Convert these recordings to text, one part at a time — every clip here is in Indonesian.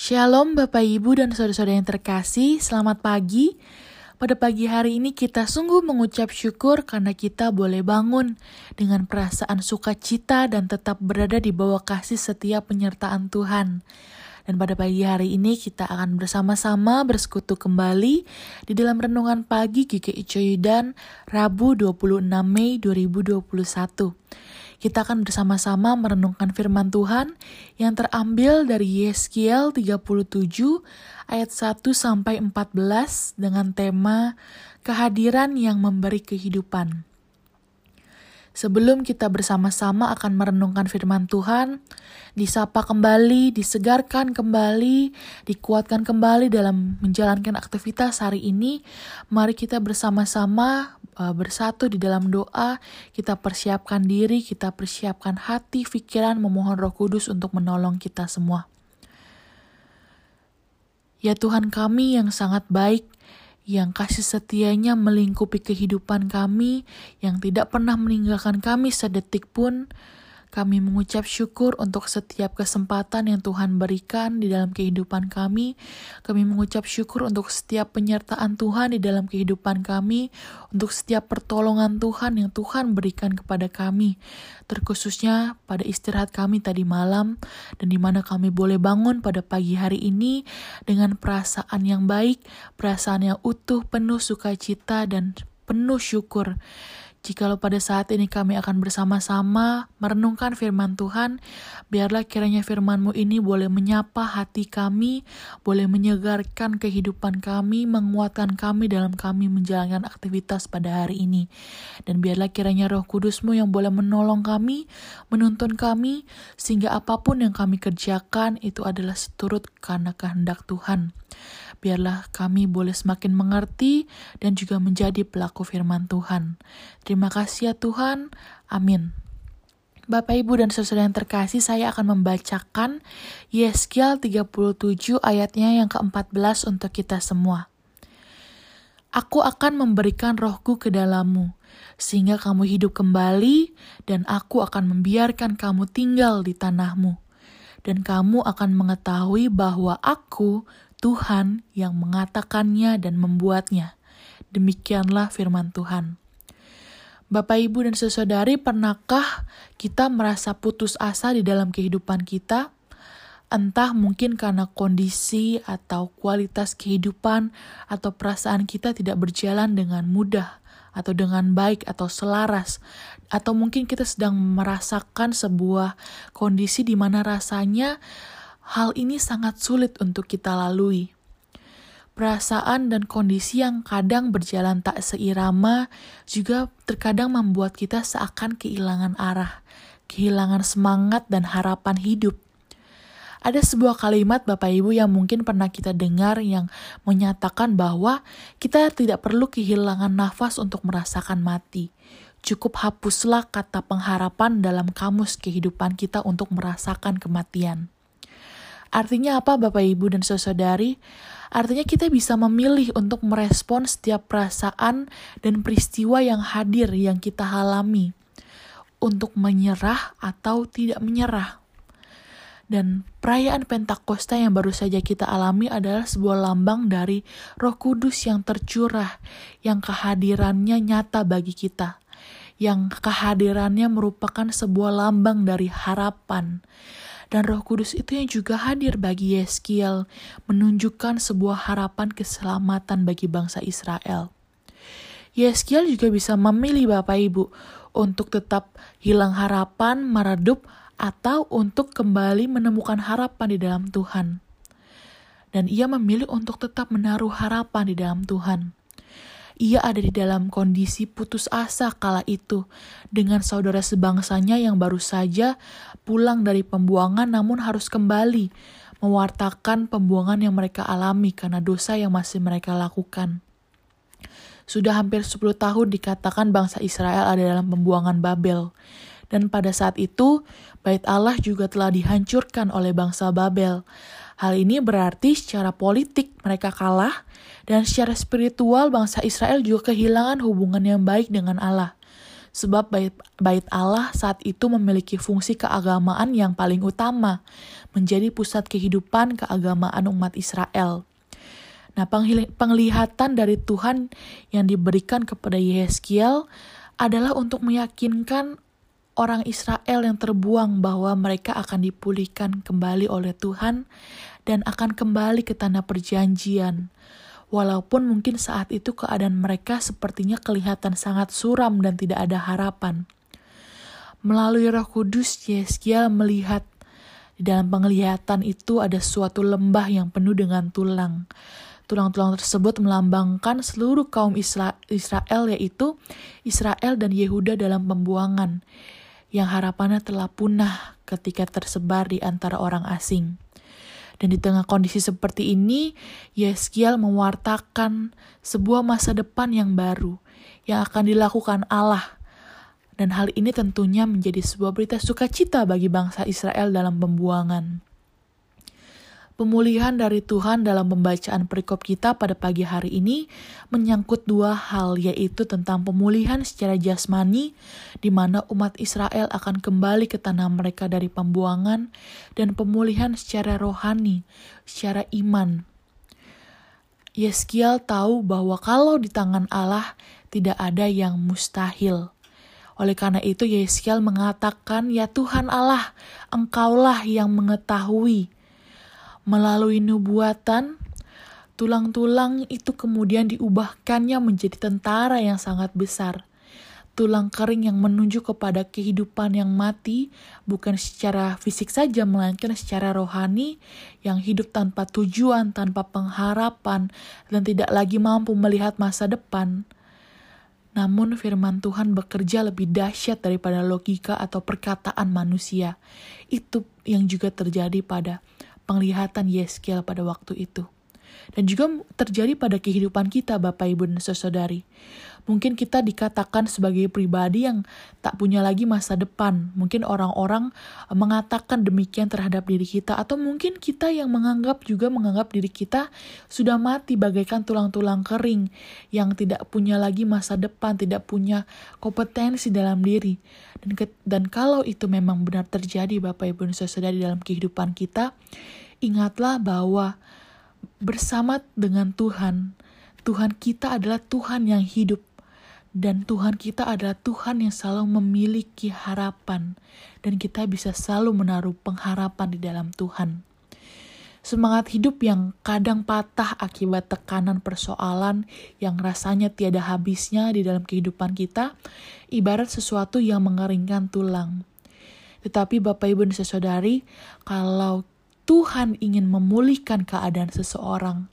Shalom Bapak Ibu dan saudara-saudara yang terkasih, selamat pagi. Pada pagi hari ini kita sungguh mengucap syukur karena kita boleh bangun dengan perasaan sukacita dan tetap berada di bawah kasih setiap penyertaan Tuhan. Dan pada pagi hari ini kita akan bersama-sama bersekutu kembali di dalam renungan pagi GKI Coyudan Rabu 26 Mei 2021. Kita akan bersama-sama merenungkan firman Tuhan yang terambil dari Yeskiel 37 ayat 1 sampai 14 dengan tema kehadiran yang memberi kehidupan. Sebelum kita bersama-sama akan merenungkan firman Tuhan, disapa kembali, disegarkan kembali, dikuatkan kembali dalam menjalankan aktivitas hari ini, mari kita bersama-sama uh, bersatu di dalam doa, kita persiapkan diri, kita persiapkan hati, pikiran, memohon Roh Kudus untuk menolong kita semua. Ya Tuhan kami yang sangat baik, yang kasih setianya melingkupi kehidupan kami, yang tidak pernah meninggalkan kami sedetik pun. Kami mengucap syukur untuk setiap kesempatan yang Tuhan berikan di dalam kehidupan kami. Kami mengucap syukur untuk setiap penyertaan Tuhan di dalam kehidupan kami, untuk setiap pertolongan Tuhan yang Tuhan berikan kepada kami, terkhususnya pada istirahat kami tadi malam, dan di mana kami boleh bangun pada pagi hari ini dengan perasaan yang baik, perasaan yang utuh, penuh sukacita, dan penuh syukur. Jikalau pada saat ini kami akan bersama-sama merenungkan firman Tuhan, biarlah kiranya firman-Mu ini boleh menyapa hati kami, boleh menyegarkan kehidupan kami, menguatkan kami dalam kami menjalankan aktivitas pada hari ini. Dan biarlah kiranya roh kudus-Mu yang boleh menolong kami, menuntun kami, sehingga apa pun yang kami kerjakan itu adalah seturut karena kehendak Tuhan. Biarlah kami boleh semakin mengerti dan juga menjadi pelaku firman Tuhan. Terima kasih ya Tuhan. Amin. Bapak Ibu dan saudara yang terkasih, saya akan membacakan Yeskiel 37 ayatnya yang ke-14 untuk kita semua. Aku akan memberikan rohku ke dalammu, sehingga kamu hidup kembali, dan aku akan membiarkan kamu tinggal di tanahmu. Dan kamu akan mengetahui bahwa aku Tuhan yang mengatakannya dan membuatnya. Demikianlah firman Tuhan. Bapak, Ibu, dan saudari, pernahkah kita merasa putus asa di dalam kehidupan kita? Entah mungkin karena kondisi atau kualitas kehidupan atau perasaan kita tidak berjalan dengan mudah atau dengan baik atau selaras atau mungkin kita sedang merasakan sebuah kondisi di mana rasanya hal ini sangat sulit untuk kita lalui. Perasaan dan kondisi yang kadang berjalan tak seirama juga terkadang membuat kita seakan kehilangan arah, kehilangan semangat dan harapan hidup. Ada sebuah kalimat Bapak Ibu yang mungkin pernah kita dengar yang menyatakan bahwa kita tidak perlu kehilangan nafas untuk merasakan mati. Cukup hapuslah kata pengharapan dalam kamus kehidupan kita untuk merasakan kematian. Artinya apa Bapak Ibu dan Saudari? Artinya kita bisa memilih untuk merespon setiap perasaan dan peristiwa yang hadir yang kita alami. Untuk menyerah atau tidak menyerah. Dan perayaan Pentakosta yang baru saja kita alami adalah sebuah lambang dari roh kudus yang tercurah, yang kehadirannya nyata bagi kita yang kehadirannya merupakan sebuah lambang dari harapan, dan Roh Kudus itu yang juga hadir bagi Yeskiel, menunjukkan sebuah harapan keselamatan bagi bangsa Israel. Yeskiel juga bisa memilih Bapak Ibu untuk tetap hilang harapan, meredup, atau untuk kembali menemukan harapan di dalam Tuhan. Dan ia memilih untuk tetap menaruh harapan di dalam Tuhan. Ia ada di dalam kondisi putus asa kala itu dengan saudara sebangsanya yang baru saja pulang dari pembuangan namun harus kembali mewartakan pembuangan yang mereka alami karena dosa yang masih mereka lakukan. Sudah hampir 10 tahun dikatakan bangsa Israel ada dalam pembuangan Babel. Dan pada saat itu, bait Allah juga telah dihancurkan oleh bangsa Babel. Hal ini berarti secara politik mereka kalah dan secara spiritual bangsa Israel juga kehilangan hubungan yang baik dengan Allah. sebab bait, bait Allah saat itu memiliki fungsi keagamaan yang paling utama, menjadi pusat kehidupan keagamaan umat Israel. Nah, penglihatan dari Tuhan yang diberikan kepada Yeskiel adalah untuk meyakinkan orang Israel yang terbuang bahwa mereka akan dipulihkan kembali oleh Tuhan dan akan kembali ke tanah perjanjian walaupun mungkin saat itu keadaan mereka sepertinya kelihatan sangat suram dan tidak ada harapan. Melalui roh kudus, Yeskiel melihat di dalam penglihatan itu ada suatu lembah yang penuh dengan tulang. Tulang-tulang tersebut melambangkan seluruh kaum Israel yaitu Israel dan Yehuda dalam pembuangan yang harapannya telah punah ketika tersebar di antara orang asing. Dan di tengah kondisi seperti ini, Yeskiel mewartakan sebuah masa depan yang baru yang akan dilakukan Allah. Dan hal ini tentunya menjadi sebuah berita sukacita bagi bangsa Israel dalam pembuangan. Pemulihan dari Tuhan dalam pembacaan perikop kita pada pagi hari ini menyangkut dua hal, yaitu tentang pemulihan secara jasmani, di mana umat Israel akan kembali ke tanah mereka dari pembuangan, dan pemulihan secara rohani, secara iman. Yeskiel tahu bahwa kalau di tangan Allah tidak ada yang mustahil. Oleh karena itu Yeskiel mengatakan, "Ya Tuhan Allah, Engkaulah yang mengetahui." Melalui nubuatan, tulang-tulang itu kemudian diubahkannya menjadi tentara yang sangat besar. Tulang kering yang menunjuk kepada kehidupan yang mati, bukan secara fisik saja, melainkan secara rohani, yang hidup tanpa tujuan, tanpa pengharapan, dan tidak lagi mampu melihat masa depan. Namun firman Tuhan bekerja lebih dahsyat daripada logika atau perkataan manusia. Itu yang juga terjadi pada penglihatan Yeskiel pada waktu itu. Dan juga terjadi pada kehidupan kita Bapak Ibu dan Saudari. Mungkin kita dikatakan sebagai pribadi yang tak punya lagi masa depan. Mungkin orang-orang mengatakan demikian terhadap diri kita atau mungkin kita yang menganggap juga menganggap diri kita sudah mati bagaikan tulang-tulang kering yang tidak punya lagi masa depan, tidak punya kompetensi dalam diri. Dan dan kalau itu memang benar terjadi Bapak Ibu dan Saudari dalam kehidupan kita, ingatlah bahwa bersama dengan Tuhan, Tuhan kita adalah Tuhan yang hidup. Dan Tuhan kita adalah Tuhan yang selalu memiliki harapan. Dan kita bisa selalu menaruh pengharapan di dalam Tuhan. Semangat hidup yang kadang patah akibat tekanan persoalan yang rasanya tiada habisnya di dalam kehidupan kita, ibarat sesuatu yang mengeringkan tulang. Tetapi Bapak Ibu dan Saudari, kalau Tuhan ingin memulihkan keadaan seseorang,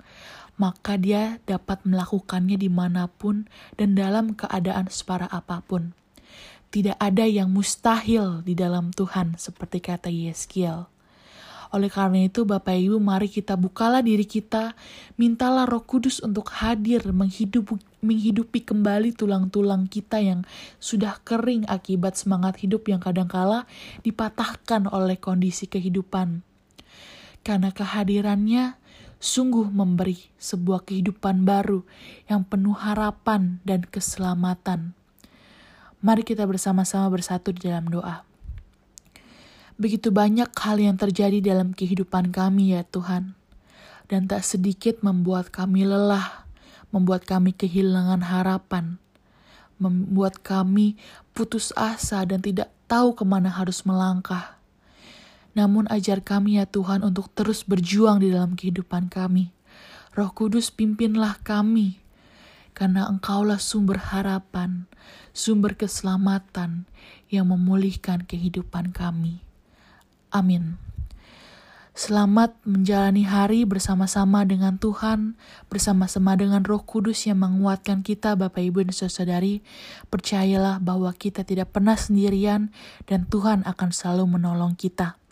maka dia dapat melakukannya di mana pun dan dalam keadaan separah apa pun. Tidak ada yang mustahil di dalam Tuhan, seperti kata Yeskiel. Oleh karena itu, Bapak Ibu, mari kita bukalah diri kita, mintalah Roh Kudus untuk hadir menghidupi, menghidupi kembali tulang-tulang kita yang sudah kering akibat semangat hidup yang kadangkala dipatahkan oleh kondisi kehidupan karena kehadirannya sungguh memberi sebuah kehidupan baru yang penuh harapan dan keselamatan. Mari kita bersama-sama bersatu di dalam doa. Begitu banyak hal yang terjadi dalam kehidupan kami ya Tuhan. Dan tak sedikit membuat kami lelah, membuat kami kehilangan harapan, membuat kami putus asa dan tidak tahu ke mana harus melangkah. Namun ajar kami ya Tuhan untuk terus berjuang di dalam kehidupan kami. Roh Kudus pimpinlah kami, karena Engkaulah sumber harapan, sumber keselamatan yang memulihkan kehidupan kami. Amin. Selamat menjalani hari bersama-sama dengan Tuhan, bersama-sama dengan Roh Kudus yang menguatkan kita, Bapak Ibu dan Saudari. Percayalah bahwa kita tidak pernah sendirian dan Tuhan akan selalu menolong kita.